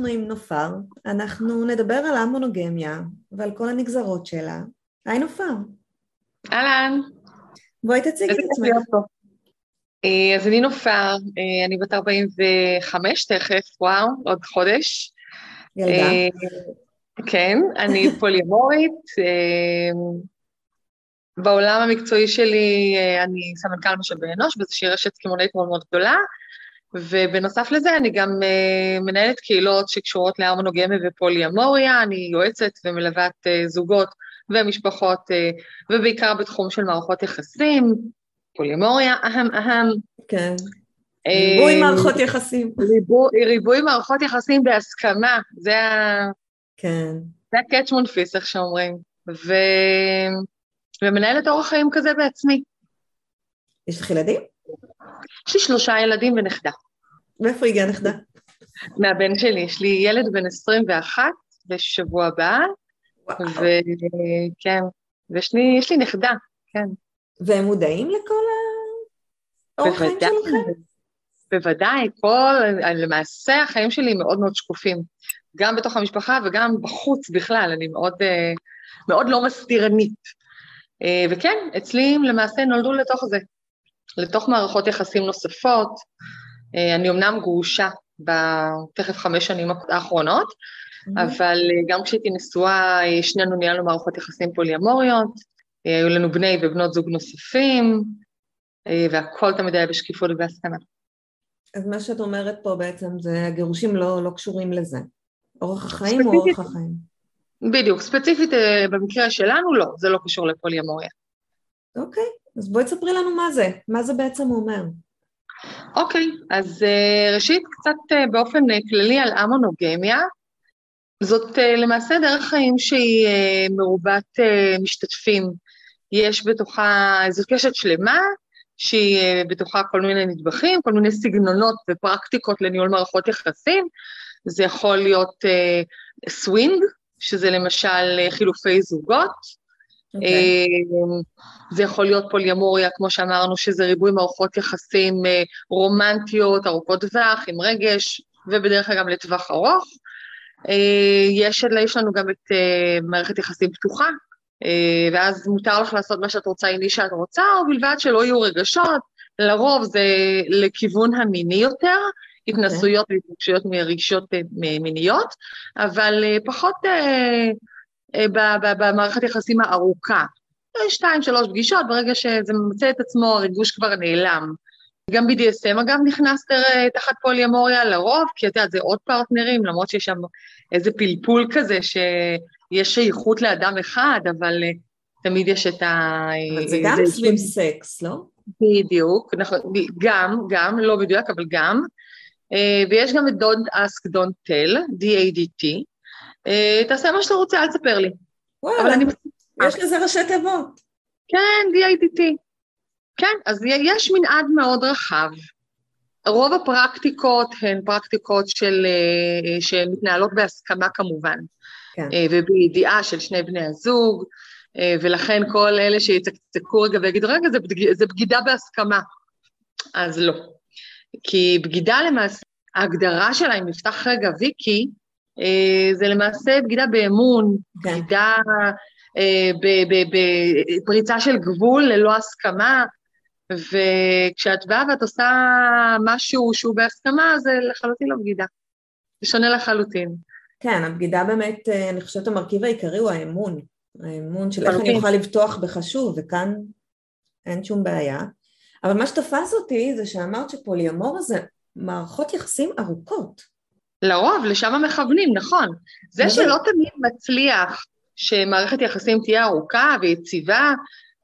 אנחנו עם נופר. אנחנו נדבר על המונוגמיה ועל כל הנגזרות שלה. היי נופר. אהלן. בואי תציגי את עצמך. אה, אז אני נופר, אה, אני בת 45 תכף, וואו, עוד חודש. ילדה. אה, כן, אני פוליומורית. בעולם המקצועי שלי אני סמנכ"ל משאבי אנוש באיזושהי רשת קמעונאית מאוד מאוד גדולה, ובנוסף לזה אני גם אה, מנהלת קהילות שקשורות להרמונוגמיה ופוליומוריה, אני יועצת ומלווה את אה, זוגות ומשפחות, אה, ובעיקר בתחום של מערכות יחסים, פוליומוריה, אהם אהם. כן. ריבוי מערכות יחסים. ריבוי, ריבוי מערכות יחסים בהסכמה, זה ה... כן. זה ה-catch מונפיס, איך שאומרים. ו... ומנהלת אורח חיים כזה בעצמי. יש לך ילדים? יש לי שלושה ילדים ונכדה. מאיפה הגיעה נכדה? מהבן שלי, יש לי ילד בן 21 בשבוע הבא. וכן, ויש לי, לי נכדה, כן. והם מודעים לכל האורח חיים בוודאי, שלכם? בוודאי, כל, למעשה החיים שלי מאוד מאוד שקופים, גם בתוך המשפחה וגם בחוץ בכלל, אני מאוד, אה, מאוד לא מסתירנית. אה, וכן, אצלי למעשה נולדו לתוך זה, לתוך מערכות יחסים נוספות. אה, אני אמנם גרושה בתכף חמש שנים האחרונות, אבל אה, גם כשהייתי נשואה, אה, שנינו ניהלנו מערכות יחסים פוליאמוריות, היו לנו בני ובנות זוג נוספים, והכל תמיד היה בשקיפות ובהסכמה. אז מה שאת אומרת פה בעצם זה הגירושים לא, לא קשורים לזה. אורח החיים הוא ספציפית. אורח החיים. בדיוק, ספציפית במקרה שלנו לא, זה לא קשור לפוליאמוריה. אוקיי, אז בואי תספרי לנו מה זה. מה זה בעצם אומר? אוקיי, אז אה, ראשית קצת אה, באופן אה, כללי על המונוגמיה. זאת למעשה דרך חיים שהיא מרובת משתתפים. יש בתוכה, זו קשת שלמה, שהיא בתוכה כל מיני נדבכים, כל מיני סגנונות ופרקטיקות לניהול מערכות יחסים. זה יכול להיות סווינג, שזה למשל חילופי זוגות, אוקיי. אה, זה יכול להיות פוליאמוריה, כמו שאמרנו, שזה ריבוי מערכות יחסים אה, רומנטיות, ארוכות טווח, עם רגש, ובדרך כלל גם לטווח ארוך. אה, יש, יש לנו גם את אה, מערכת יחסים פתוחה, ואז מותר לך לעשות מה שאת רוצה עם מי שאת רוצה, ובלבד שלא יהיו רגשות, לרוב זה לכיוון המיני יותר, התנסויות והתנגשויות מרגשות אה, מיניות, אבל פחות במערכת יחסים הארוכה. אה, שתיים, שלוש פגישות, ברגע שזה ממצא את עצמו, הריגוש כבר נעלם. גם BDSM אגב נכנס תר- תחת פוליומוריה לרוב, כי את יודעת, זה עוד פרטנרים, למרות שיש שם איזה פלפול כזה שיש שייכות לאדם אחד, אבל אה, תמיד יש את ה... אבל זה אה, גם סביב סקס, לא? בדיוק, נכון, גם, גם, לא מדויק, אבל גם. אה, ויש גם את Don't Ask Don't Tell, D-A-D-T. אה, תעשה מה שאתה רוצה, אל תספר לי. וואלה, אני... יש לזה ראשי תיבות. כן, D-A-D-T. כן, אז יש מנעד מאוד רחב. רוב הפרקטיקות הן פרקטיקות של, אה, שמתנהלות בהסכמה כמובן, כן. אה, ובידיעה של שני בני הזוג, אה, ולכן כל אלה שיצקצקו רגע ויגידו, רגע, זה, בג... זה בגידה בהסכמה. אז לא. כי בגידה למעשה, ההגדרה שלה, אם נפתח רגע ויקי, אה, זה למעשה בגידה באמון, כן. בגידה אה, בפריצה של גבול ללא הסכמה, וכשאת באה ואת עושה משהו שהוא בהסכמה, זה לחלוטין לא בגידה. זה שונה לחלוטין. כן, הבגידה באמת, אה, אני חושבת המרכיב העיקרי הוא האמון. האמון של איך אני. אוכל לבטוח בך שוב, וכאן אין שום בעיה. אבל מה שתפס אותי זה שאמרת שפוליומוריה זה מערכות יחסים ארוכות. לרוב, לשם מכוונים, נכון. זה זה? שלא תמיד מצליח שמערכת יחסים תהיה ארוכה ויציבה,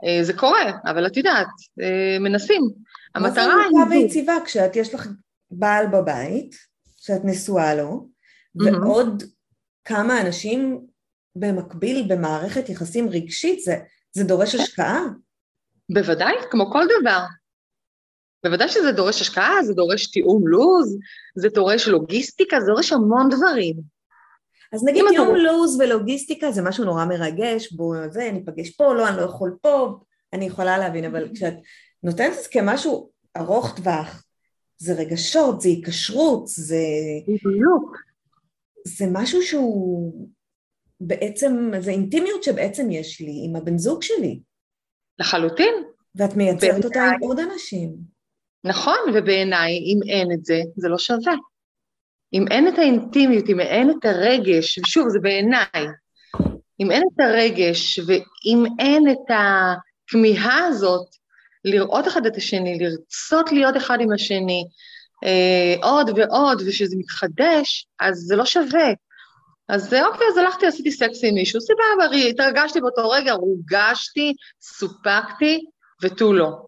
אה, זה קורה, אבל את יודעת, אה, מנסים. המטרה היא... מה זה היא... ויציבה כשאת יש לך בעל בבית, שאת נשואה לו, ועוד כמה אנשים במקביל במערכת יחסים רגשית, זה, זה דורש. השקעה. בוודאי, כמו כל דבר. בוודאי שזה דורש השקעה, זה דורש תיאום לו"ז, זה דורש לוגיסטיקה, זה דורש המון דברים. אז נגיד יום רוצה- לו"ז ולוגיסטיקה זה משהו נורא מרגש, בואו זה, ניפגש פה, לא, אני לא יכול פה, אני יכולה להבין, אבל כשאת נותנת את זה כמשהו ארוך טווח, זה רגשות, זה היקשרות, זה, בדיוק. זה משהו שהוא בעצם, זה אינטימיות שבעצם יש לי עם הבן זוג שלי, לחלוטין. ואת מייצרת אותה עם. עוד אנשים. נכון, ובעיניי, אם אין את זה, זה לא שווה. אם אין את האינטימיות, אם אין את הרגש, ושוב, זה בעיניי, אם אין את הרגש ואם אין את הכמיהה הזאת לראות אחד את השני, לרצות להיות אחד עם השני, אה, עוד ועוד, ושזה מתחדש, אז זה לא שווה. אז אוקיי, אז הלכתי, עשיתי סקס עם מישהו, סבבה, התרגשתי באותו רגע, הורגשתי, סופקתי, ותו לא.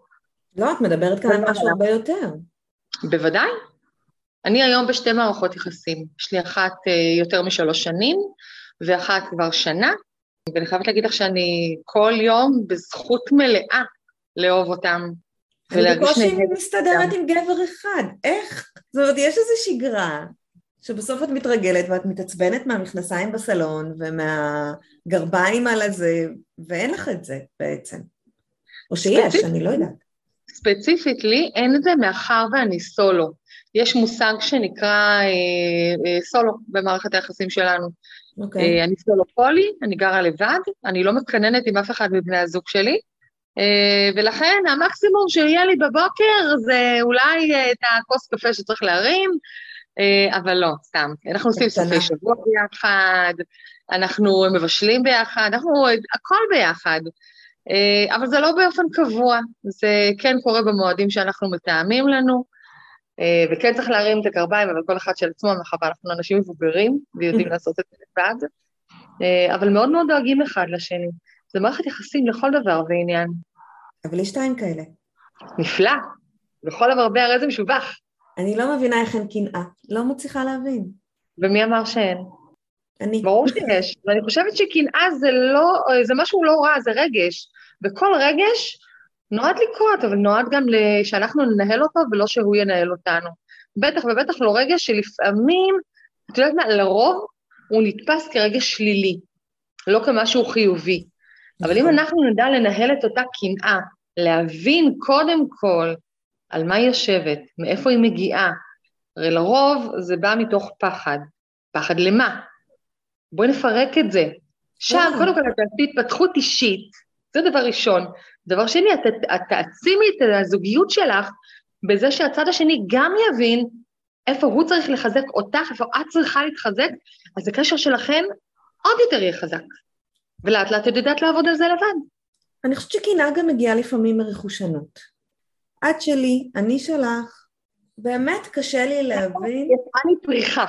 לא, את מדברת כאן על משהו הרבה יותר. בוודאי. אני היום בשתי מערכות יחסים. יש לי אחת אה, יותר משלוש שנים, ואחת כבר שנה, ואני חייבת להגיד לך שאני כל יום בזכות מלאה לאהוב אותם. אני בקושי מסתדרת. עם גבר אחד, איך? זאת אומרת, יש איזו שגרה, שבסוף את מתרגלת ואת מתעצבנת מהמכנסיים בסלון ומהגרביים על הזה, ואין לך את זה בעצם. או שיש. אני לא יודעת. ספציפית לי אין את זה מאחר ואני סולו. יש מושג שנקרא אה, אה, סולו במערכת היחסים שלנו. אוקיי. אה, אני סולופולי, אני גרה לבד, אני לא מתקננת עם אף אחד מבני הזוג שלי, אה, ולכן המקסימום שיהיה לי בבוקר זה אולי אה, את הכוס קפה שצריך להרים, אה, אבל לא, סתם. אנחנו עושים. סופי שבוע ביחד, אנחנו מבשלים ביחד, אנחנו הכל ביחד. אה, אבל זה לא באופן קבוע, זה כן קורה במועדים שאנחנו מתאמים לנו, אה, וכן צריך להרים את הגרביים, אבל כל אחד של עצמו, מאחר ואנחנו אנשים מבוגרים ויודעים לעשות את זה לבד, אה, אבל מאוד מאוד דואגים אחד לשני. זה מערכת יחסים לכל דבר ועניין. אבל יש שתיים כאלה. נפלא, בכל המרבה הרי זה משובח. אני לא מבינה איך אין קנאה. לא מצליחה להבין. ומי אמר שאין? אני... ברור שיש, ואני חושבת שקנאה זה לא, זה משהו לא רע, זה רגש. וכל רגש נועד לקרות, אבל נועד גם שאנחנו ננהל אותו ולא שהוא ינהל אותנו. בטח ובטח לא רגש שלפעמים, את יודעת מה, לרוב הוא נתפס כרגש שלילי, לא כמשהו חיובי. אבל אם נכון. אנחנו נדע לנהל את אותה קנאה, להבין קודם כל על מה היא יושבת, מאיפה היא מגיעה, הרי לרוב זה בא מתוך פחד. פחד למה? בואי נפרק את זה. שם, אה. קודם כל, תעשי התפתחות אישית, זה דבר ראשון. דבר שני, את, את תעצימי את הזוגיות שלך בזה שהצד השני גם יבין איפה הוא צריך לחזק אותך, איפה את צריכה להתחזק, אז הקשר שלכם עוד יותר יהיה חזק. ולאט לאט את יודעת לעבוד על זה לבד. אני חושבת שקנאה גם מגיעה לפעמים מרכושנות. את שלי, אני שלך, באמת קשה לי להבין. לי פריחה.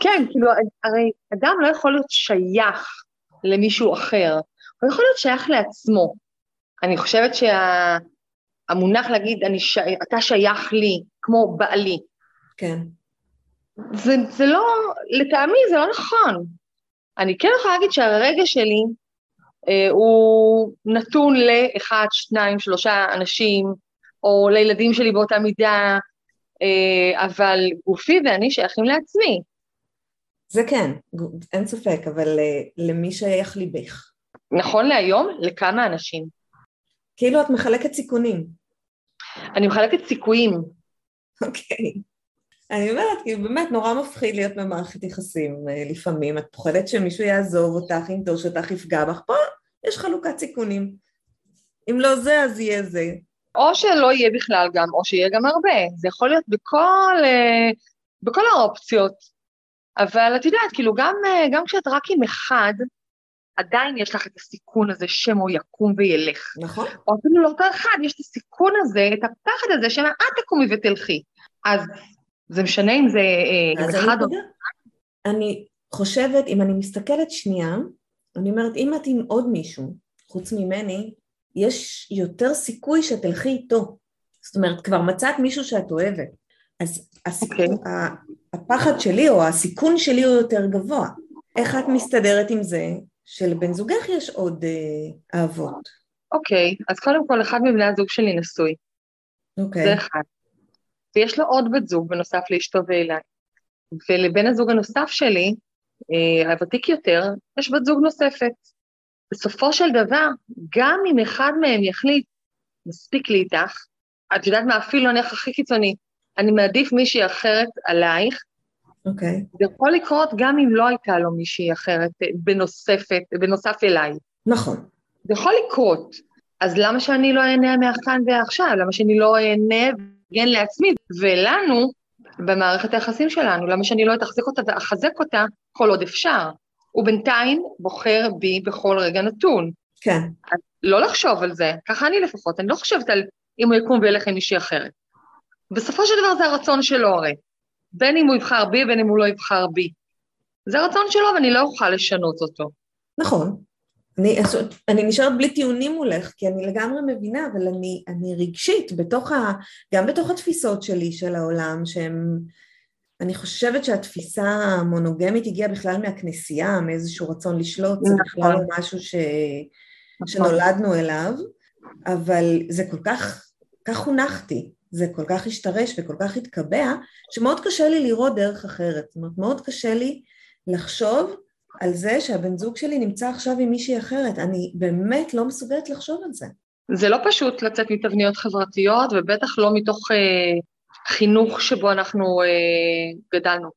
כן, כאילו, הרי אדם לא יכול להיות שייך למישהו אחר, הוא יכול להיות שייך לעצמו. אני חושבת שהמונח להגיד, אני ש... אתה שייך לי, כמו בעלי, כן. זה, זה לא, לטעמי זה לא נכון. אני כן יכולה להגיד שהרגש שלי אה, הוא נתון לאחד, שניים, שלושה אנשים, או לילדים שלי באותה מידה, אה, אבל גופי ואני שייכים לעצמי. זה כן, אין ספק, אבל אה, למי שייך ליבך? נכון להיום, לכמה אנשים. כאילו את מחלקת סיכונים. אני מחלקת סיכויים. אוקיי. אני אומרת, כאילו באמת נורא מפחיד להיות במערכת יחסים אה, לפעמים. את פוחדת שמישהו יעזוב אותך, ינטוש אותך, יפגע בך. פה יש חלוקת סיכונים. אם לא זה, אז יהיה זה. או שלא יהיה בכלל גם, או שיהיה גם הרבה. זה יכול להיות בכל, אה, בכל האופציות. אבל את יודעת, כאילו, גם, אה, גם כשאת רק עם אחד, עדיין יש לך את הסיכון הזה שמו יקום וילך. נכון? או אפילו לאותו אחד, יש את הסיכון הזה, את הפחד הזה, שמה את תקומי ותלכי. אז זה משנה אם זה אה, אז אחד אני, או... אני חושבת, אם אני מסתכלת שנייה, אני אומרת, אם את עם עוד מישהו, חוץ ממני, יש יותר סיכוי שתלכי איתו. זאת אומרת, כבר מצאת מישהו שאת אוהבת. אז הסיכון, okay. אוקיי. הפחד שלי או הסיכון שלי הוא יותר גבוה. איך את מסתדרת עם זה שלבן זוגך יש עוד אה, אהבות? אוקיי, okay, אז קודם כל, אחד מבני הזוג שלי נשוי. אוקיי. Okay. זה אחד. ויש לו עוד בת זוג בנוסף לאשתו ואליי. ולבן הזוג הנוסף שלי, אה, הוותיק יותר, יש בת זוג נוספת. בסופו של דבר, גם אם אחד מהם יחליט, מספיק לי איתך, את יודעת מה, אפילו נניח הכי קיצוני, אני מעדיף מישהי אחרת עלייך. אוקיי. Okay. זה יכול לקרות גם אם לא הייתה לו מישהי אחרת בנוספת, בנוסף אליי. נכון. זה יכול לקרות. אז למה שאני לא אהנה מהכאן ועכשיו? למה שאני לא אהנה ואגן לעצמי? ולנו, במערכת היחסים שלנו, למה שאני לא אתחזק אותה ואחזק אותה כל עוד אפשר? הוא בינתיים בוחר בי בכל רגע נתון. כן. אז לא לחשוב על זה, ככה אני לפחות, אני לא חושבת על אם הוא יקום וילך עם מישהי אחרת. בסופו של דבר זה הרצון שלו הרי. בין אם הוא יבחר בי, בין אם הוא לא יבחר בי. זה הרצון שלו ואני לא אוכל לשנות אותו. נכון. אני, אני נשארת בלי טיעונים מולך, כי אני לגמרי מבינה, אבל אני, אני רגשית, בתוך ה, גם בתוך התפיסות שלי של העולם, שהם... אני חושבת שהתפיסה המונוגמית הגיעה בכלל מהכנסייה, מאיזשהו רצון לשלוט, זה נכון. בכלל לא משהו ש... נכון. שנולדנו אליו, אבל זה כל כך, כך חונכתי, זה כל כך השתרש וכל כך התקבע, שמאוד קשה לי לראות דרך אחרת. זאת אומרת, מאוד קשה לי לחשוב על זה שהבן זוג שלי נמצא עכשיו עם מישהי אחרת. אני באמת לא מסוגלת לחשוב על זה. זה לא פשוט לצאת מתבניות חברתיות, ובטח לא מתוך אה, חינוך שבו אנחנו אה, גדלנו.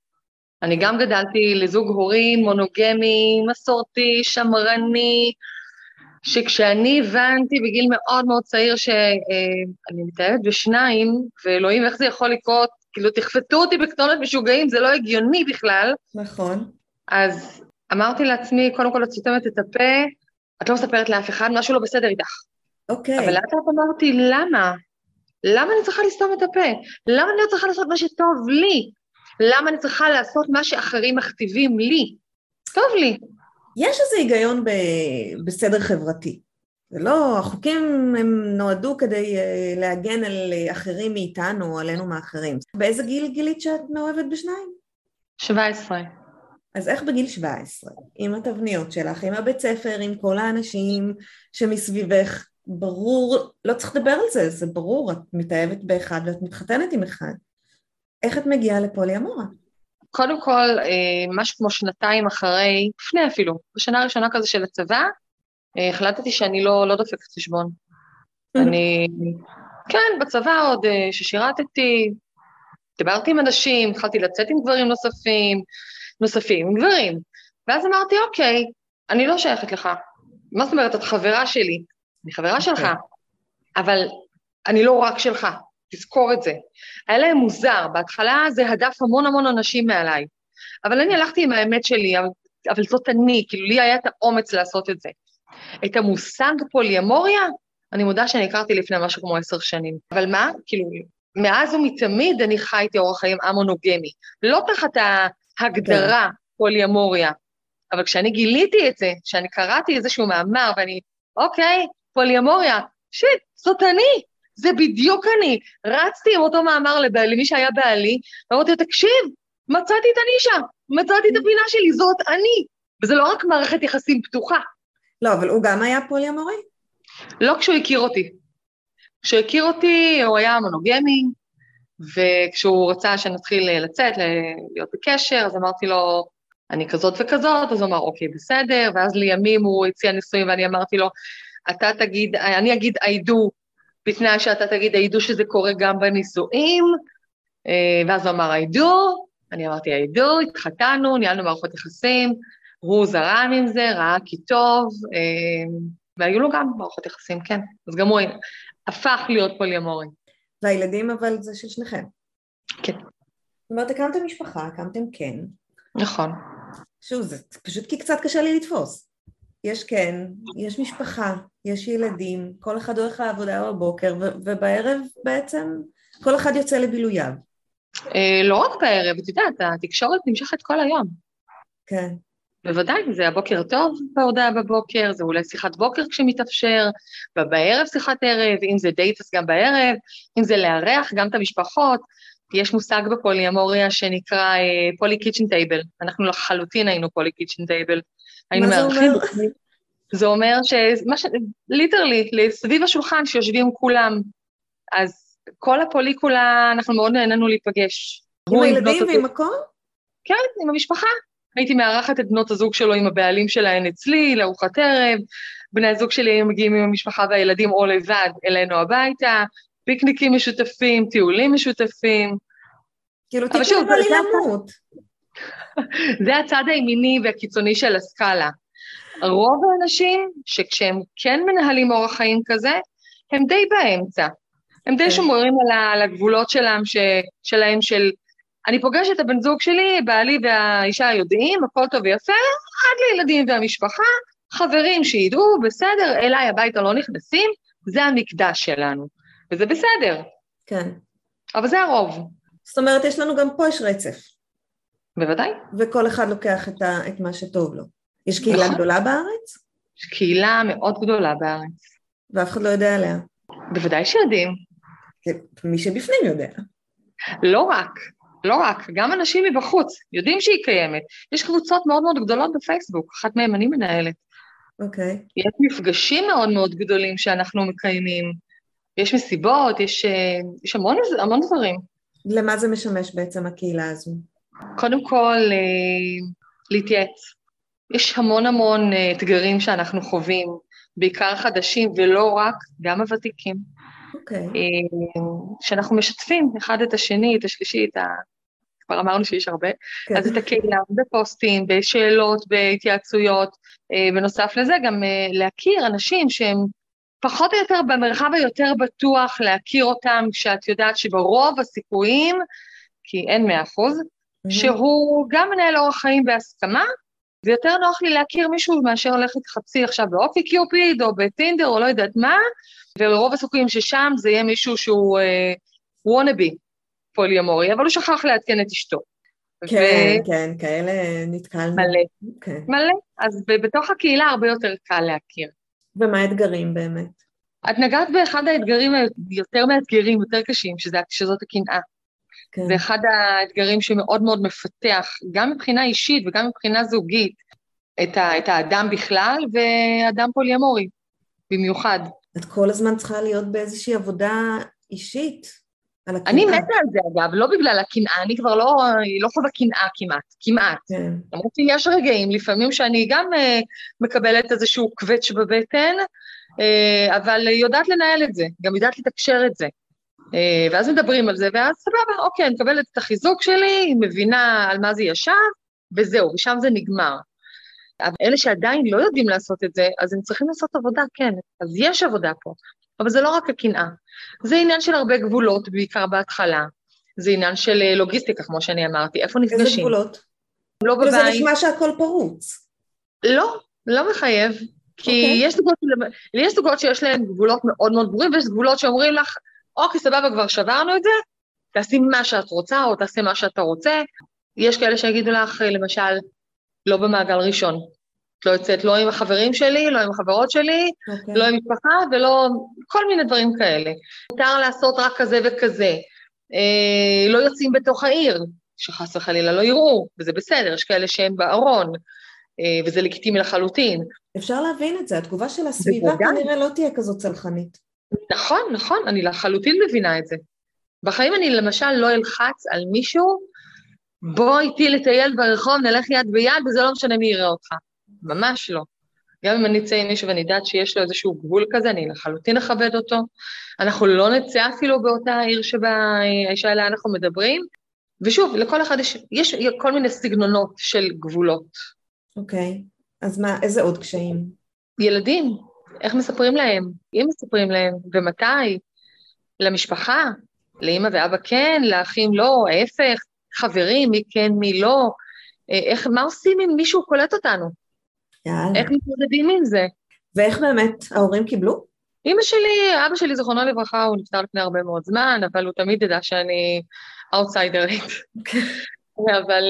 אני גם גדלתי לזוג הורים מונוגמי, מסורתי, שמרני, שכשאני הבנתי בגיל מאוד מאוד צעיר שאני אה, מתאהבת בשניים, ואלוהים, איך זה יכול לקרות? כאילו, תחפתו אותי בקטונת משוגעים, זה לא הגיוני בכלל. נכון. אז אמרתי לעצמי, קודם כל את סותמת את הפה, את לא מספרת לאף אחד, משהו לא בסדר איתך. אוקיי. אבל לאט לאט אמרתי, למה? למה אני צריכה לסתום את הפה? למה אני לא צריכה לעשות מה שטוב לי? למה אני צריכה לעשות מה שאחרים מכתיבים לי? טוב לי. יש איזה היגיון ב... בסדר חברתי. זה לא, החוקים הם נועדו כדי uh, להגן על אחרים מאיתנו, עלינו מאחרים. באיזה גיל גילית שאת מאוהבת בשניים? 17. אז איך בגיל 17, עם התבניות שלך, עם הבית ספר, עם כל האנשים שמסביבך, ברור, לא צריך לדבר על זה, זה ברור, את מתאהבת באחד ואת מתחתנת עם אחד. איך את מגיעה לפולי אמורה? קודם כל, אה, משהו כמו שנתיים אחרי, לפני אפילו, בשנה הראשונה כזה של הצבא, אה, החלטתי שאני לא, לא דופקת חשבון. אני, כן, בצבא עוד אה, ששירתתי, דיברתי עם אנשים, התחלתי לצאת עם גברים נוספים, נוספים, עם גברים. ואז אמרתי, אוקיי, אני לא שייכת לך. מה זאת אומרת, את חברה שלי, אני חברה שלך, אוקיי. אבל אני לא רק שלך, תזכור את זה. היה להם מוזר, בהתחלה זה הדף המון המון אנשים מעליי, אבל אני הלכתי עם האמת שלי, אבל זאת אני, כאילו לי היה את האומץ לעשות את זה. את המושג פוליאמוריה, אני מודה שאני הכרתי לפני משהו כמו עשר שנים. אבל מה? כאילו, מאז ומתמיד אני חייתי אורח חיים המונוגמי. לא תחת ההגדרה כן. פוליאמוריה, אבל כשאני גיליתי את זה, כשאני קראתי איזשהו מאמר ואני, אוקיי, פוליאמוריה, שיט, זאת אני, זה בדיוק אני. רצתי עם אותו מאמר לבעלי, מי שהיה בעלי, ואמרתי לו, תקשיב, מצאתי את הנישה, מצאתי את הפינה שלי, זאת אני. וזה לא רק מערכת יחסים פתוחה. לא, אבל הוא גם היה פוליאמורי? לא כשהוא הכיר אותי. כשהוא הכיר אותי, הוא היה מונוגמי, וכשהוא רצה שנתחיל לצאת, להיות בקשר, אז אמרתי לו, אני כזאת וכזאת, אז הוא אמר, אוקיי, בסדר, ואז לימים הוא הציע נישואים ואני אמרתי לו, אתה תגיד, אני אגיד I do, בתנאי שאתה תגיד do שזה קורה גם בנישואים, אה, ואז הוא אמר do, אני אמרתי do, התחתנו, ניהלנו מערכות יחסים, הוא זרם עם זה, ראה כי טוב, אה, והיו לו גם מערכות יחסים, כן. אז גם הוא הפך להיות פוליומורי. והילדים אבל זה של שניכם. כן. זאת אומרת, הקמתם משפחה, הקמתם כן. נכון. שוב, זה פשוט כי קצת קשה לי לתפוס. יש כן, יש משפחה, יש ילדים, כל אחד הולך לעבודה בבוקר, ובערב בעצם כל אחד יוצא לבילוייו. אה, לא רק בערב, את יודעת, התקשורת נמשכת כל היום. כן. בוודאי, זה הבוקר טוב בהודעה בבוקר, זה אולי שיחת בוקר כשמתאפשר, ובערב שיחת ערב, אם זה דייט אז גם בערב, אם זה לארח גם את המשפחות. יש מושג בפוליאמוריה שנקרא poly kitchen table, אנחנו לחלוטין היינו poly kitchen table. מה זה אומר? זה אומר שמה ש... literally, סביב השולחן שיושבים כולם, אז כל הפוליקולה, אנחנו מאוד נהנינו להיפגש. עם הילדים ועם הכל? כן, עם המשפחה. הייתי מארחת את בנות הזוג שלו עם הבעלים שלהן אצלי, לארוחת ערב, בני הזוג שלי היו מגיעים עם המשפחה והילדים או לבד אלינו הביתה, פיקניקים משותפים, טיולים משותפים. כאילו טיפול בלימות. זה הצד הימיני והקיצוני של הסקאלה. רוב האנשים שכשהם כן מנהלים אורח חיים כזה, הם די באמצע. הם די כן. שומרים על הגבולות שלהם, ש, שלהם של אני פוגשת את הבן זוג שלי, בעלי והאישה יודעים, הכל טוב ויפה, עד לילדים והמשפחה, חברים שידעו, בסדר, אליי הביתה לא נכנסים, זה המקדש שלנו, וזה בסדר. כן. אבל זה הרוב. זאת אומרת, יש לנו גם פה יש רצף. בוודאי. וכל אחד לוקח את, ה, את מה שטוב לו. יש קהילה נכון. גדולה בארץ? יש קהילה מאוד גדולה בארץ. ואף אחד לא יודע עליה. בוודאי שיודעים. מי שבפנים יודע. לא רק. לא רק, גם אנשים מבחוץ יודעים שהיא קיימת. יש קבוצות מאוד מאוד גדולות בפייסבוק, אחת מהן אני מנהלת. אוקיי. Okay. יש מפגשים מאוד מאוד גדולים שאנחנו מקיימים, יש מסיבות, יש, אה, יש המון, המון דברים. למה זה משמש בעצם הקהילה הזו? קודם כל, אה, להתייעץ. יש המון המון אה, אתגרים שאנחנו חווים, בעיקר חדשים ולא רק, גם הוותיקים. אוקיי. Okay. שאנחנו משתפים אחד את השני, את השלישי, את ה... כבר אמרנו שיש הרבה, כן. אז את הקהילה בפוסטים, בשאלות, בהתייעצויות. אה, בנוסף לזה, גם אה, להכיר אנשים שהם פחות או יותר במרחב היותר בטוח, להכיר אותם, כשאת יודעת שברוב הסיכויים, כי אין מאה אחוז. שהוא גם מנהל אורח חיים בהסכמה, ויותר נוח לי להכיר מישהו מאשר ללכת חצי עכשיו באופי קיופיד או בטינדר או לא יודעת מה, ולרוב הסיכויים ששם זה יהיה מישהו שהוא וונאבי, uh, פוליומורי, אבל הוא שכח לעדכן את אשתו. כן, ו... כן, כאלה נתקלנו. מלא, okay. כן. מלא. אז בתוך הקהילה הרבה יותר קל להכיר. ומה האתגרים באמת? את נגעת באחד האתגרים היותר מאתגרים, יותר קשים, שזה, שזאת הקנאה. כן. זה אחד האתגרים שמאוד מאוד מפתח, גם מבחינה אישית וגם מבחינה זוגית, את, ה, את האדם בכלל ואדם פוליומורי במיוחד. את כל הזמן צריכה להיות באיזושהי עבודה אישית. אני מתה על זה אגב, לא בגלל הקנאה, אני כבר לא, לא חווה קנאה כמעט, כמעט. כן. למרות שיש רגעים לפעמים שאני גם uh, מקבלת איזשהו קווץ' בבטן, uh, אבל יודעת לנהל את זה, גם יודעת לתקשר את זה. Uh, ואז מדברים על זה, ואז סבבה, אוקיי, אני מקבלת את החיזוק שלי, מבינה על מה זה ישב, וזהו, ושם זה נגמר. אבל אלה שעדיין לא יודעים לעשות את זה, אז הם צריכים לעשות עבודה, כן, אז יש עבודה פה. אבל זה לא רק הקנאה, זה עניין של הרבה גבולות, בעיקר בהתחלה. זה עניין של אה, לוגיסטיקה, כמו שאני אמרתי, איפה נפגשים. איזה גבולות? לא בבית. זה נשמע שהכל פרוץ. לא, לא מחייב. כי okay. אוקיי. יש, זוגות, יש זוגות שיש להם גבולות מאוד מאוד ברורים, ויש גבולות שאומרים לך, אוקיי, סבבה, כבר שברנו את זה, תעשי מה שאת רוצה, או תעשי מה שאתה רוצה. יש כאלה שיגידו לך, למשל, לא במעגל ראשון. לא יוצאת לא עם החברים שלי, לא עם החברות שלי, okay. אוקיי. לא עם משפחה ולא... כל מיני דברים כאלה. מותר לעשות רק כזה וכזה. אה, לא יוצאים בתוך העיר, שחס וחלילה לא יראו, וזה בסדר, יש כאלה שהם בארון, אה, וזה לגיטימי לחלוטין. אפשר להבין את זה, התגובה של הסביבה כנראה לא תהיה כזאת צלחנית. נכון, נכון, אני לחלוטין מבינה את זה. בחיים אני למשל לא אלחץ על מישהו, בוא איתי לטייל ברחוב, נלך יד ביד, וזה לא משנה מי יראה אותך. ממש לא. גם אם אני אצא עם מישהו ואני יודעת שיש לו איזשהו גבול כזה, אני לחלוטין אכבד אותו. אנחנו לא נצא אפילו באותה עיר שבה האישה אליה אנחנו מדברים. ושוב, לכל אחד יש, יש כל מיני סגנונות של גבולות. אוקיי, okay. אז מה, איזה עוד קשיים? ילדים, איך מספרים להם? אם מספרים להם, ומתי? למשפחה? לאמא ואבא כן, לאחים לא, ההפך, חברים, מי כן, מי לא. אה, איך, מה עושים אם מישהו קולט אותנו? יאללה. איך מתמודדים עם זה? ואיך באמת ההורים קיבלו? אימא שלי, אבא שלי, זיכרונו לברכה, הוא נפטר לפני הרבה מאוד זמן, אבל הוא תמיד ידע שאני אאוטסיידרית. אבל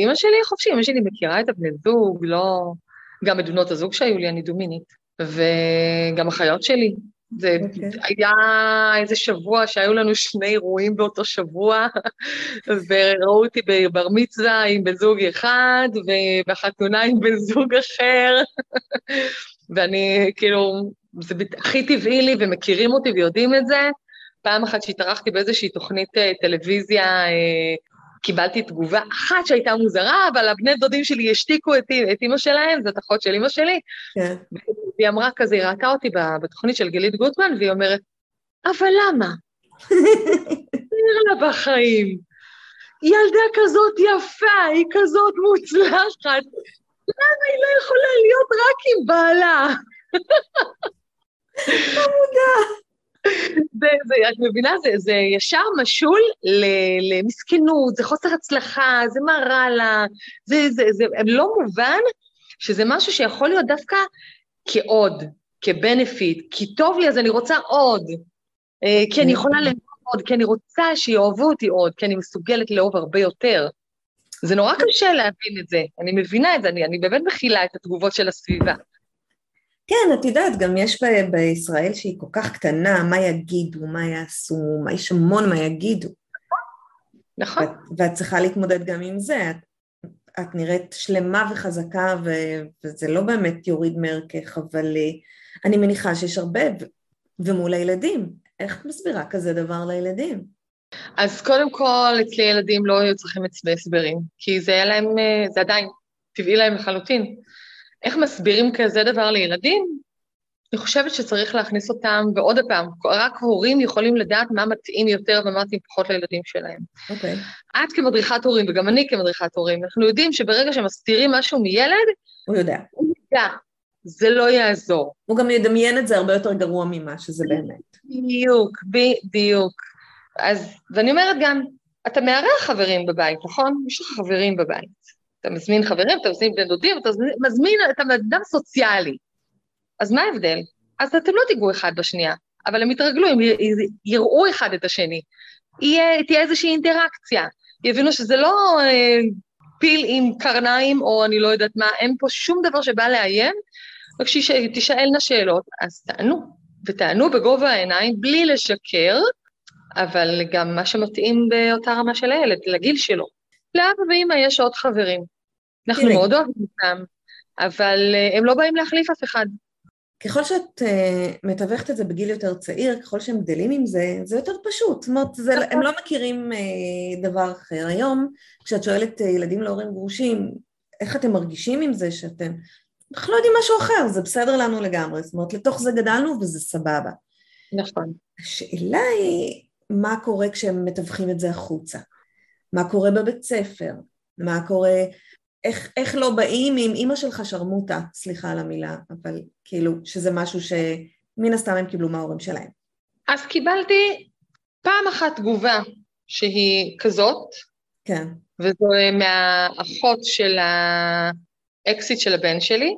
אימא שלי חופשי, אימא שלי מכירה את הבני זוג, לא... גם את בנות הזוג שהיו לי, אני דומינית. וגם אחיות שלי. זה okay. אוקיי. היה איזה שבוע שהיו לנו שני אירועים באותו שבוע, וראו אותי בבר מצווה עם בן זוג אחד, ובחתונה עם בן זוג אחר, ואני כאילו, זה הכי טבעי לי, ומכירים אותי ויודעים את זה. פעם אחת שהתארחתי באיזושהי תוכנית אה, טלוויזיה, אה, קיבלתי תגובה אחת שהייתה מוזרה, אבל הבני דודים שלי השתיקו את, את אימא שלהם, זאת אחות של אימא שלי. כן. והיא אמרה כזה, היא ראתה אותי בתוכנית של גילית גוטמן, והיא אומרת, אבל למה? תראה לה בחיים. ילדה כזאת יפה, היא כזאת מוצלחת, למה היא לא יכולה להיות רק עם בעלה? חמודה. זה, זה, את מבינה? זה, זה ישר משול למסכנות, זה חוסר הצלחה, זה מה רע לה, זה, זה, זה לא מובן שזה משהו שיכול להיות דווקא כעוד, כבנפיט, כי טוב לי אז אני רוצה עוד, אה, כי אני יכולה לאהוב עוד, כי אני רוצה שיאהבו אותי עוד, כי אני מסוגלת לאהוב הרבה יותר. זה נורא קשה להבין את זה, אני מבינה את זה, אני, אני באמת מכילה את התגובות של הסביבה. כן, את יודעת, גם יש ב- בישראל שהיא כל כך קטנה, מה יגידו, מה יעשו, מה יש המון מה יגידו. נכון. ואת, ואת צריכה להתמודד גם עם זה. את, את נראית שלמה וחזקה, ו, וזה לא באמת יוריד מערכך, אבל אה, אני מניחה שיש הרבה, ו, ומול הילדים. איך את מסבירה כזה דבר לילדים? אז קודם כל, אצלי ילדים לא היו צריכים הסברים, כי זה היה להם, אה, זה עדיין טבעי להם לחלוטין. איך מסבירים כזה דבר לילדים? אני חושבת שצריך להכניס אותם, ועוד פעם, רק הורים יכולים לדעת מה מתאים יותר ומה מתאים פחות לילדים שלהם. אוקיי. Okay. את כמדריכת הורים, וגם אני כמדריכת הורים, אנחנו יודעים שברגע שמסתירים משהו מילד, הוא יודע. הוא יודע. זה לא יעזור. הוא גם ידמיין את זה הרבה יותר גרוע ממה שזה באמת. בדיוק, בדיוק. אז, ואני אומרת גם, אתה מארח חברים בבית, נכון? יש לך חברים בבית. אתה מזמין חברים, אתה מזמין בני דודים, אתה מזמין, אתה אדם סוציאלי. אז מה ההבדל? אז אתם לא תיגעו אחד בשנייה, אבל הם יתרגלו, הם יראו אחד את השני. יהיה, תהיה איזושהי אינטראקציה. יבינו שזה לא אה, פיל עם קרניים, או אני לא יודעת מה, אין פה שום דבר שבא לאיים, רק שתשאלנה שאלות, אז תענו, ותענו בגובה העיניים, בלי לשקר, אבל גם מה שמתאים באותה רמה של הילד, לגיל שלו. לאבא ואמא יש עוד חברים. אנחנו. מאוד אוהבים אותם, אבל uh, הם לא באים להחליף אף אחד. ככל שאת uh, מתווכת את זה בגיל יותר צעיר, ככל שהם גדלים עם זה, זה יותר פשוט. זאת אומרת, זה, הם לא מכירים uh, דבר אחר. היום, כשאת שואלת uh, ילדים להורים גרושים, איך אתם מרגישים עם זה שאתם... אנחנו לא יודעים משהו אחר, זה בסדר לנו לגמרי. זאת אומרת, לתוך זה גדלנו וזה סבבה. נכון. השאלה היא, מה קורה כשהם מתווכים את זה החוצה? מה קורה בבית ספר? מה קורה איך, איך לא באים עם אימא שלך שרמוטה, סליחה על המילה, אבל כאילו שזה משהו שמן הסתם הם קיבלו מההורים שלהם. אז קיבלתי פעם אחת תגובה שהיא כזאת, כן. וזו מהאחות של האקסיט של הבן שלי,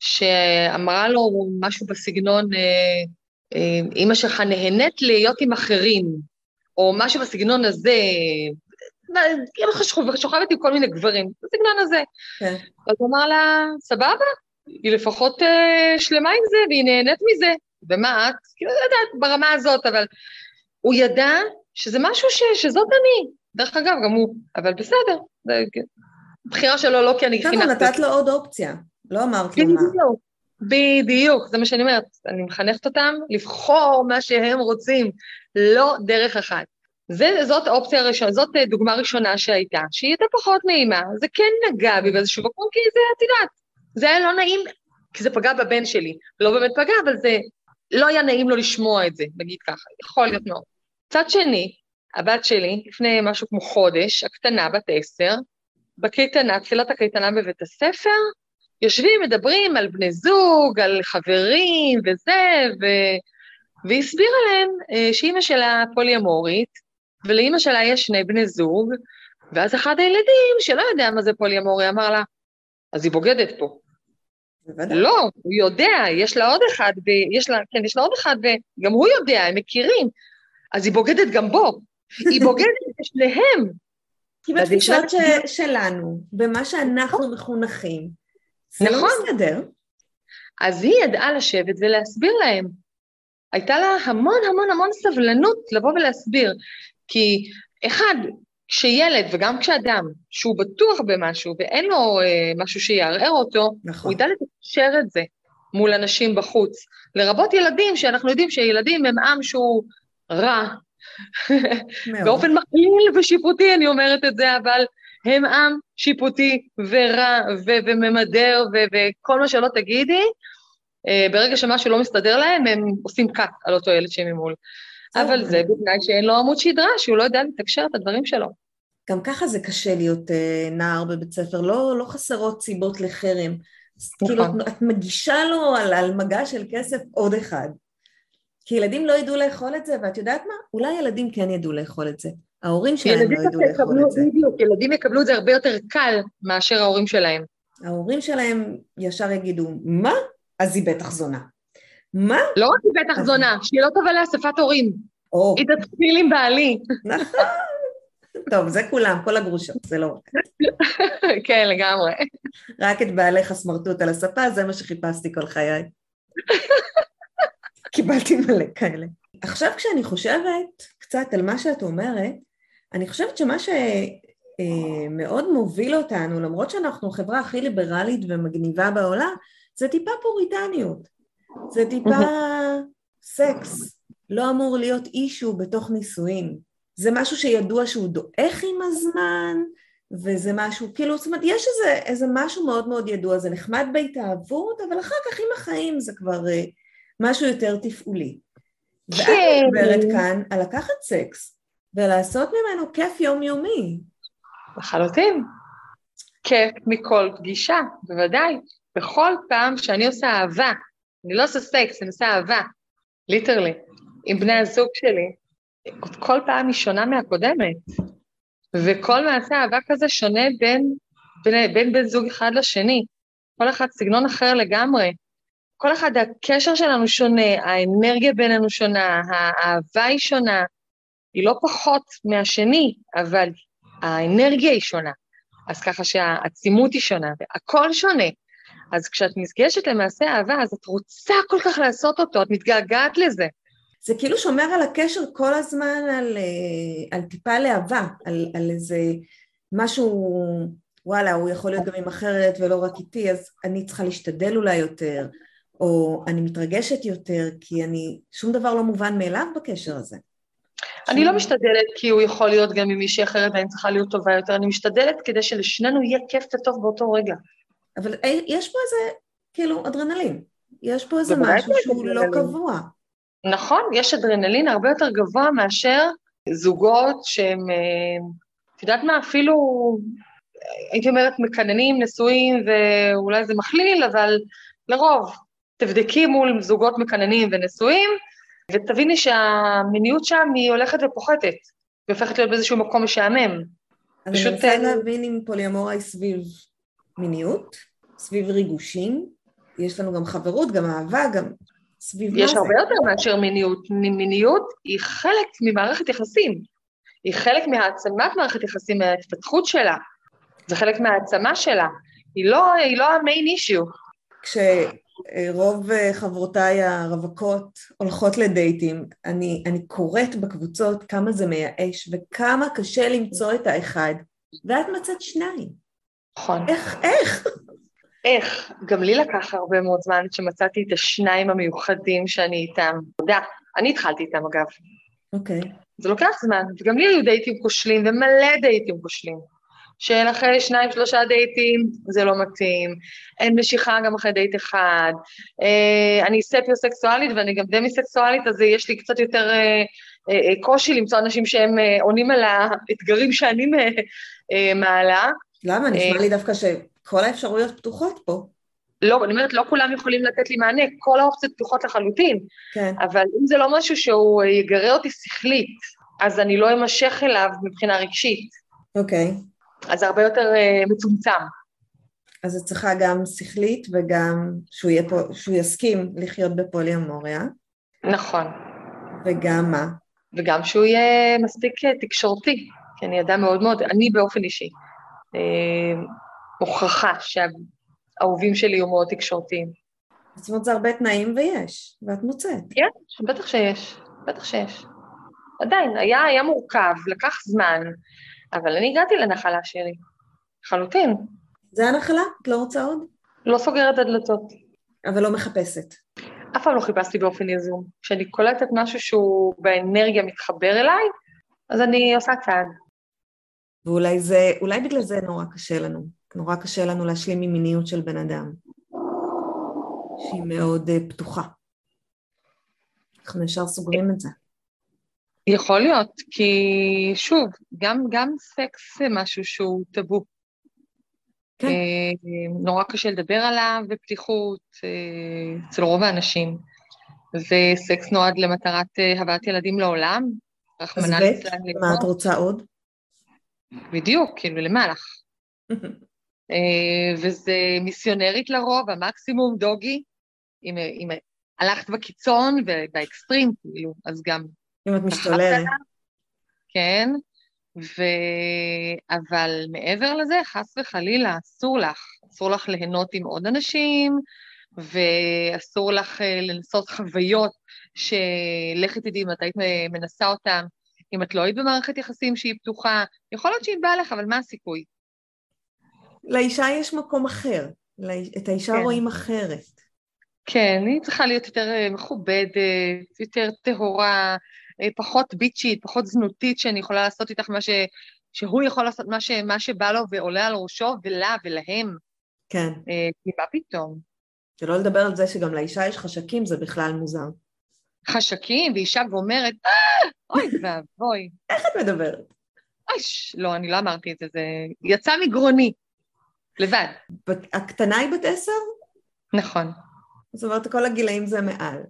שאמרה לו משהו בסגנון, אה, אה, אימא שלך נהנית להיות עם אחרים, או משהו בסגנון הזה, כאילו שוכבת עם כל מיני גברים, בסגנון הזה. כן. אז הוא אמר לה, סבבה, היא לפחות uh, שלמה עם זה, והיא נהנית מזה. ומה את? כאילו, לא יודעת, ברמה הזאת, אבל הוא ידע שזה משהו ש, שזאת אני. דרך אגב, גם הוא, אבל בסדר, זה בחירה שלו, לא כי אני חינכתי. כן, נתת לו עוד אופציה, לא אמרת לו מה. בדיוק, זה מה שאני אומרת. אני מחנכת אותם לבחור מה שהם רוצים, לא דרך אחת. זה, זאת אופציה ראשונה, זאת אה, דוגמה ראשונה שהייתה, שהיא הייתה פחות נעימה, זה כן נגע בי באיזשהו מקום, כי זה, את יודעת, זה היה לא נעים, כי זה פגע בבן שלי, לא באמת פגע, אבל זה לא היה נעים לו לשמוע את זה, נגיד ככה, יכול להיות מאוד. מצד שני, הבת שלי, לפני משהו כמו חודש, הקטנה, בת עשר, בקייטנה, תחילת הקייטנה בבית הספר, יושבים, מדברים על בני זוג, על חברים וזה, ו... והיא הסבירה להם אה, שאימא שלה פוליומורית, ולאימא שלה יש שני בני זוג, ואז אחד הילדים, שלא יודע מה זה פוליאמורי, אמר לה, אז היא בוגדת פה. בוודאי. לא, הוא יודע, יש לה עוד אחד, ויש לה, כן, יש לה עוד אחד, וגם הוא יודע, הם מכירים, אז היא בוגדת גם בו. היא בוגדת בשניהם. כי בתפיסות ש... שלנו, במה שאנחנו מחונכים, זה לא נכון. לא מסתדר. אז היא ידעה לשבת ולהסביר להם. הייתה לה המון המון המון סבלנות לבוא ולהסביר. כי אחד, כשילד וגם כשאדם, שהוא בטוח במשהו ואין לו אה, משהו שיערער אותו, נכון. הוא ידע לתקשר את זה מול אנשים בחוץ. לרבות ילדים, שאנחנו יודעים שילדים הם עם שהוא רע. באופן מכליל ושיפוטי אני אומרת את זה, אבל הם עם שיפוטי ורע ו- וממדר ו- וכל מה שלא תגידי, אה, ברגע שמשהו לא מסתדר להם, הם עושים קאט על אותו ילד שהם ממול. זהו. אבל זה בתנאי שאין לו עמוד שדרה, שהוא לא יודע לתקשר את הדברים שלו. גם ככה זה קשה להיות אה, נער בבית ספר, לא, לא חסרות סיבות לחרם. נכון. כאילו, את, את מגישה לו על, על מגע של כסף עוד אחד. כי ילדים לא ידעו לאכול את זה, ואת יודעת מה? אולי ילדים כן ידעו לאכול את זה. ההורים שלהם לא ידעו לאכול את זה. בדיוק, ילדים יקבלו את זה הרבה יותר קל מאשר ההורים שלהם. ההורים שלהם ישר יגידו, מה? אז היא בטח זונה. מה? לא רק היא בטח זונה, שהיא לא תבוא לאספת הורים, או, היא תתחיל עם בעלי. נכון. טוב, זה כולם, כל הגרושות, זה לא רק. כן, לגמרי. רק את בעלך הסמרטוט על הספה, זה מה שחיפשתי כל חיי. קיבלתי מלא כאלה. עכשיו כשאני חושבת קצת על מה שאת אומרת, אני חושבת שמה שמאוד מוביל אותנו, למרות שאנחנו החברה הכי ליברלית ומגניבה בעולם, זה טיפה פוריטניות. זה טיפה סקס. לא אמור להיות אישו בתוך נישואים. זה משהו שידוע שהוא דועך עם הזמן, וזה משהו, כאילו, זאת אומרת, יש איזה, איזה משהו מאוד מאוד ידוע, זה נחמד בהתאהבות, אבל אחר כך עם החיים זה כבר uh, משהו יותר תפעולי. ואת כן. מדברת כאן על לקחת סקס ולעשות ממנו כיף יומיומי. לחלוטין. כיף מכל פגישה, בוודאי. בכל פעם שאני עושה אהבה, אני לא עושה סקס, אני עושה אהבה, literally, עם בני הזוג שלי, כל פעם היא שונה מהקודמת. וכל מעשה אהבה כזה שונה בין, בין, בין בן זוג אחד לשני. כל אחד סגנון אחר לגמרי. כל אחד, הקשר שלנו שונה, האנרגיה בינינו שונה, האהבה היא שונה. היא לא פחות מהשני, אבל האנרגיה היא שונה. אז ככה שהעצימות היא שונה, והכל שונה. אז כשאת נפגשת למעשה אהבה, אז את רוצה כל כך לעשות אותו, את מתגעגעת לזה. זה כאילו שומר על הקשר כל הזמן על, אה, על טיפה להבה, על, על איזה משהו, וואלה, הוא יכול להיות גם עם אחרת ולא רק איתי, אז אני צריכה להשתדל אולי יותר, או אני מתרגשת יותר, כי אני, שום דבר לא מובן מאליו בקשר הזה. אני לא משתדלת כי הוא יכול להיות גם עם מישהי אחרת ואני צריכה להיות טובה יותר, אני משתדלת כדי שלשנינו יהיה כיף וטוב באותו רגע. אבל אה, יש פה איזה, כאילו, אדרנלין. יש פה איזה משהו שהוא לא אדרנלין. קבוע. נכון, יש אדרנלין הרבה יותר גבוה מאשר זוגות שהם, אה, את יודעת מה, אפילו, הייתי אומרת, מקננים, נשואים, ואולי זה מכליל, אבל לרוב, תבדקי מול זוגות מקננים ונשואים, ותביני שהמיניות שם היא הולכת ופוחתת, והופכת להיות באיזשהו מקום משעמם. אז אני פשוט, רוצה אה, להבין אם פוליומורה היא סביב מיניות, סביב ריגושים, יש לנו גם חברות, גם אהבה, גם סביב מה יש זה. הרבה יותר מאשר מיניות. מיניות היא חלק ממערכת יחסים. היא חלק מהעצמת מערכת יחסים, מההתפתחות שלה. זה חלק מהעצמה שלה. היא לא, היא לא המיין אישיו. כשרוב אה, חברותיי הרווקות הולכות לדייטים, אני, אני קוראת בקבוצות כמה זה מייאש וכמה קשה למצוא את האחד, ואת מצאת שניים. נכון. איך, איך? איך? גם לי לקח הרבה מאוד זמן שמצאתי את השניים המיוחדים שאני איתם. תודה. אני התחלתי איתם, אגב. אוקיי. זה לוקח זמן, וגם לי היו דייטים כושלים, ומלא דייטים כושלים. של אחרי שניים, שלושה דייטים, זה לא מתאים, אין משיכה גם אחרי דייט אחד. אה, אני ספיוסקסואלית ואני גם דמיסקסואלית, אז יש לי קצת יותר אה, אה, אה, קושי למצוא אנשים שהם אה, עונים על האתגרים שאני אה, אה, מעלה. למה? נשמע אה, לי דווקא שכל האפשרויות פתוחות פה. לא, אני אומרת, לא כולם יכולים לתת לי מענה, כל האופציות פתוחות לחלוטין, כן. אבל אם זה לא משהו שהוא אה, יגרה אותי שכלית, אז אני לא אמשך אליו מבחינה רגשית, אוקיי. אז זה הרבה יותר אה, מצומצם. אז את צריכה גם שכלית וגם שהוא, יהיה פה, שהוא יסכים לחיות בפוליומוריה, נכון. וגם מה? וגם שהוא יהיה מספיק תקשורתי. כי אני אדם מאוד מאוד, אני באופן אישי, הוכחה שהאהובים שלי יהיו מאוד תקשורתיים. זאת אומרת, זה הרבה תנאים ויש, ואת מוצאת. כן, בטח שיש, בטח שיש. עדיין, היה, היה מורכב, לקח זמן, אבל אני הגעתי לנחלה שלי, לחלוטין. זה הנחלה? את לא רוצה עוד? לא סוגרת את הדלתות. אבל לא מחפשת. אף פעם לא חיפשתי באופן יזום. כשאני קולטת משהו שהוא באנרגיה מתחבר אליי, אז אני עושה צעד. ואולי זה, אולי בגלל זה נורא קשה לנו. נורא קשה לנו להשלים עם מיניות של בן אדם. שהיא מאוד uh, פתוחה. אנחנו ישר סוגרים את זה. יכול להיות, כי שוב, גם, גם סקס זה משהו שהוא טאבו. כן. אה, נורא קשה לדבר עליו בפתיחות אה, אצל רוב האנשים. וסקס נועד למטרת אה, הבאת ילדים לעולם. אז ב', מה את רוצה עוד? בדיוק, כאילו, למה לך? וזה מיסיונרית לרוב, המקסימום דוגי, אם, אם הלכת בקיצון ובאקסטרים, כאילו, אז גם... אם את משתוללת. כן, ו... אבל מעבר לזה, חס וחלילה, אסור לך. אסור לך ליהנות עם עוד אנשים, ואסור לך אה, לנסות חוויות שלכי תדעי אם את מנסה אותן, אם את לא היית במערכת יחסים שהיא פתוחה. יכול להיות שהיא באה לך, אבל מה הסיכוי? לאישה יש מקום אחר. את האישה כן. רואים אחרת. כן, היא צריכה להיות יותר אה, מכובדת, יותר טהורה, אה, פחות ביצ'ית, פחות זנותית, שאני יכולה לעשות איתך מה ש... שהוא יכול לעשות מה, ש... מה שבא לו ועולה על ראשו, ולה ולהם. כן. אה, כי מה פתאום? שלא לדבר על זה שגם לאישה יש חשקים, זה בכלל מוזר. חשקים, ואישה ואומרת, אה, אוי ואבוי. איך את מדברת? אוי, לא, אני לא אמרתי את זה, זה יצא מגרוני, לבד. הקטנה היא בת עשר? נכון. זאת אומרת, כל הגילאים זה מעל.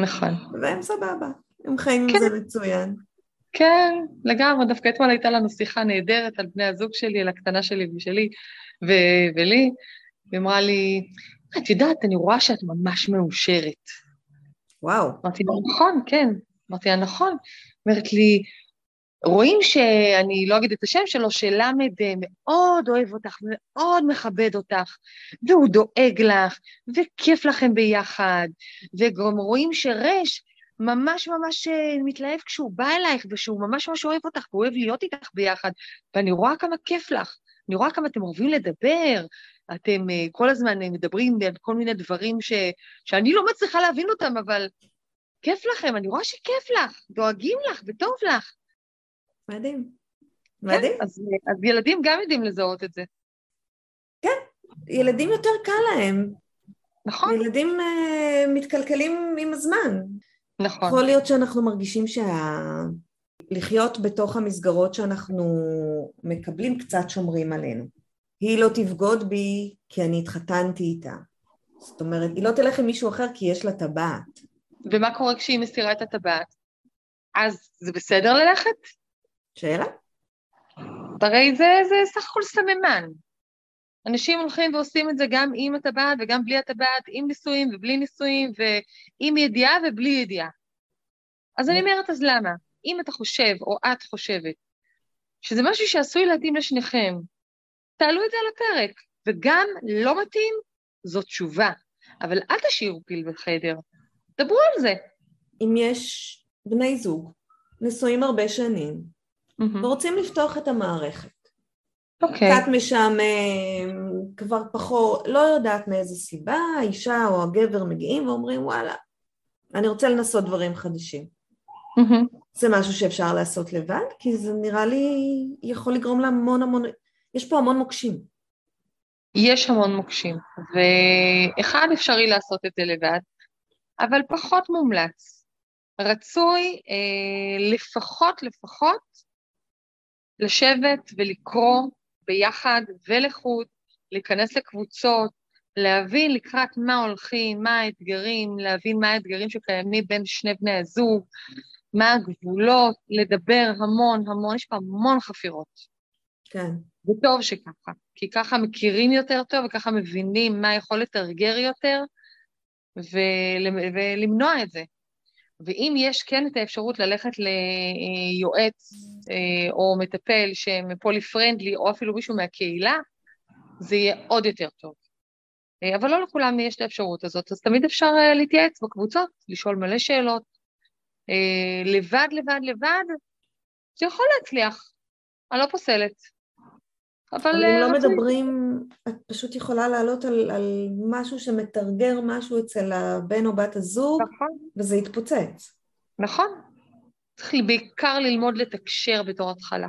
נכון. והם סבבה. הם חיים כן. עם זה מצוין. כן, לגמרי, דווקא אתמול הייתה לנו שיחה נהדרת על בני הזוג שלי, על הקטנה שלי ושלי ו- ולי, היא אמרה לי, את יודעת, אני רואה שאת ממש מאושרת. וואו. אמרתי לה, נכון, כן. אמרתי לה, נכון. אומרת לי, רואים שאני לא אגיד את השם שלו, שלמד מאוד אוהב אותך, מאוד מכבד אותך, והוא דואג לך, וכיף לכם ביחד, וגם רואים שרש ממש ממש אה, מתלהב כשהוא בא אלייך, ושהוא ממש ממש אוהב אותך, והוא אוהב להיות איתך ביחד, ואני רואה כמה כיף לך, אני רואה כמה אתם אוהבים לדבר, אתם uh, כל הזמן אה, מדברים על כל מיני דברים ש, שאני לא מצליחה להבין אותם, אבל כיף לכם, אני רואה שכיף לך, דואגים לך וטוב לך. מדהים. כן, מדהים. כן, אז, אז ילדים גם יודעים לזהות את זה. כן, ילדים יותר קל להם. נכון. ילדים uh, מתקלקלים עם הזמן. נכון. יכול להיות שאנחנו מרגישים שה... לחיות בתוך המסגרות שאנחנו מקבלים קצת שומרים עלינו. היא לא תבגוד בי כי אני התחתנתי איתה. זאת אומרת, היא לא תלך עם מישהו אחר כי יש לה טבעת. ומה קורה כשהיא מסירה את הטבעת? אז זה בסדר ללכת? שאלה. הרי זה, זה סך הכל סממן. אנשים הולכים ועושים את זה גם עם הטבעת וגם בלי הטבעת, עם נישואים ובלי נישואים, ועם ידיעה ובלי ידיעה. אז אני אומרת, אז למה? אם אתה חושב, או את חושבת, שזה משהו שעשוי להתאים לשניכם, תעלו את זה על הפרק, וגם לא מתאים, זו תשובה. אבל אל תשאירו פיל בחדר, דברו על זה. אם יש בני זוג, נשואים הרבה שנים, mm-hmm. ורוצים לפתוח את המערכת, אוקיי. קצת משעמם, כבר פחות, לא יודעת מאיזה סיבה, האישה או הגבר מגיעים ואומרים וואלה, אני רוצה לנסות דברים חדשים. Mm-hmm. זה משהו שאפשר לעשות לבד, כי זה נראה לי יכול לגרום להמון המון, יש פה המון מוקשים. יש המון מוקשים, ואחד אפשרי לעשות את זה לבד, אבל פחות מומלץ. רצוי אה, לפחות לפחות לשבת ולקרוא ביחד ולחוד, להיכנס לקבוצות, להבין לקראת מה הולכים, מה האתגרים, להבין מה האתגרים שקיימים בין שני בני הזוג, מה הגבולות, לדבר המון המון, יש פה המון חפירות. כן. וטוב שככה, כי ככה מכירים יותר טוב וככה מבינים מה יכול לתרגר יותר ול, ולמנוע את זה. ואם יש כן את האפשרות ללכת ליועץ אה, או מטפל שהם פולי פרנדלי, או אפילו מישהו מהקהילה, זה יהיה עוד יותר טוב. אה, אבל לא לכולם יש את האפשרות הזאת, אז תמיד אפשר אה, להתייעץ בקבוצות, לשאול מלא שאלות. לבד, לבד, לבד, זה יכול להצליח, אני לא פוסלת. אבל, אם לא מדברים, את פשוט יכולה לעלות על, על משהו שמתרגר משהו אצל הבן או בת הזוג, נכון. וזה יתפוצץ. נכון. צריך בעיקר ללמוד לתקשר בתור התחלה.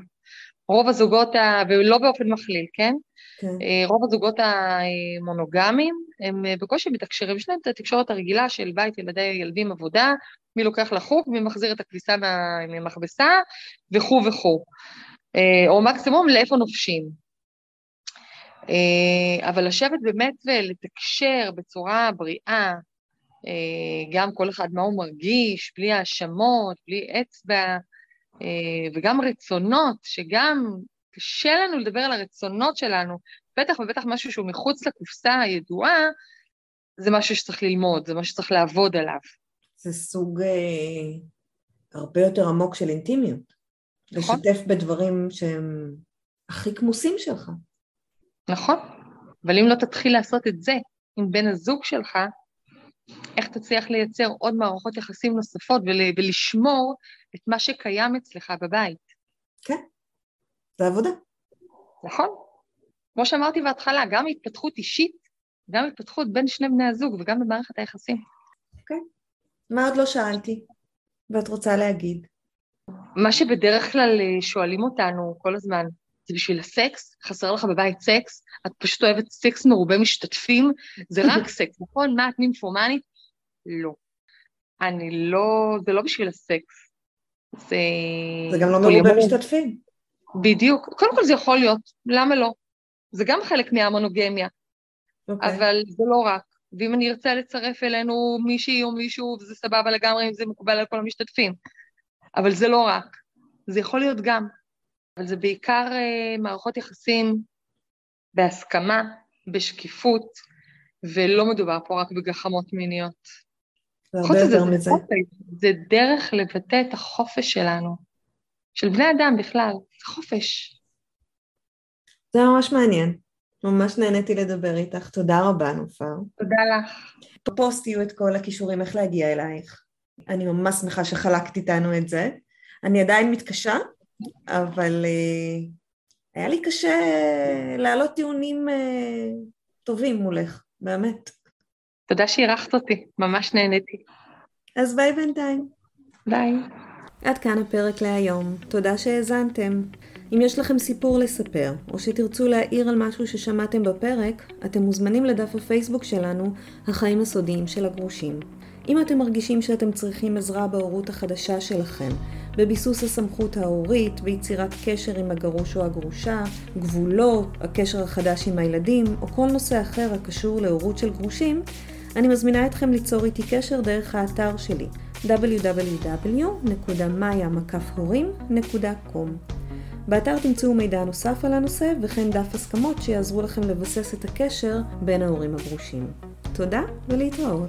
רוב הזוגות, ה... ולא באופן מכליל, כן? כן. אה, רוב הזוגות המונוגמיים, הם אה, בקושי מתקשרים, יש להם את התקשורת הרגילה של בית, ילדי, ילדים, עבודה, מי לוקח לחוג, מי מחזיר את הכביסה מהמכבסה, וכו' וכו'. אה, או מקסימום לאיפה נופשים. אה, אבל לשבת באמת ולתקשר בצורה בריאה, אה, גם כל אחד מה הוא מרגיש, בלי האשמות, בלי אצבע, אה, וגם רצונות, שגם קשה לנו לדבר על הרצונות שלנו, בטח ובטח משהו שהוא מחוץ לקופסה הידועה, זה משהו שצריך ללמוד, זה משהו שצריך לעבוד עליו. זה סוג אה, הרבה יותר עמוק של אינטימיות. נכון. לשתף בדברים שהם הכי כמוסים שלך. נכון, אבל אם לא תתחיל לעשות את זה עם בן הזוג שלך, איך תצליח לייצר עוד מערכות יחסים נוספות ול, ולשמור את מה שקיים אצלך בבית? כן, זה עבודה. נכון. כמו שאמרתי בהתחלה, גם התפתחות אישית, גם התפתחות בין שני בני הזוג וגם במערכת היחסים. אוקיי. מה עוד לא שאלתי ואת רוצה להגיד? מה שבדרך כלל אה, שואלים אותנו כל הזמן, זה בשביל הסקס, חסר לך בבית סקס, את פשוט אוהבת סקס מרובה משתתפים, זה רק סקס, נכון? מה, את נימפומנית? לא. אני לא, זה לא בשביל הסקס. זה... זה גם לא מרובה משתתפים. בדיוק. קודם כל זה יכול להיות, למה לא? זה גם חלק מהמונוגמיה. Okay. אוקיי. אבל זה לא רק. ואם אני ארצה לצרף אלינו מישהי או מישהו, וזה סבבה לגמרי אם זה מקובל על כל המשתתפים. אבל זה לא רק. זה יכול להיות גם. אבל זה בעיקר uh, מערכות יחסים בהסכמה, בשקיפות, ולא מדובר פה רק בגחמות מיניות. זה הרבה יותר מזה. זה דרך לבטא את החופש שלנו, של בני אדם בכלל, זה חופש. זה ממש מעניין. ממש נהניתי לדבר איתך, תודה רבה נופר. תודה לך. בפוסט יהיו את כל הכישורים איך להגיע אלייך. אני ממש שמחה שחלקת איתנו את זה. אני עדיין מתקשה, אבל uh, היה לי קשה להעלות טיעונים uh, טובים מולך, באמת. תודה שאירחת אותי, ממש נהניתי. אז ביי בינתיים. ביי. עד כאן הפרק להיום, תודה שהאזנתם. אם יש לכם סיפור לספר, או שתרצו להעיר על משהו ששמעתם בפרק, אתם מוזמנים לדף הפייסבוק שלנו, החיים הסודיים של הגרושים. אם אתם מרגישים שאתם צריכים עזרה בהורות החדשה שלכם, בביסוס הסמכות ההורית, ביצירת קשר עם הגרוש או הגרושה, גבולות, הקשר החדש עם הילדים, או כל נושא אחר הקשור להורות של גרושים, אני מזמינה אתכם ליצור איתי קשר דרך האתר שלי www.maya.com באתר תמצאו מידע נוסף על הנושא וכן דף הסכמות שיעזרו לכם לבסס את הקשר בין ההורים הגרושים. תודה ולהתראות.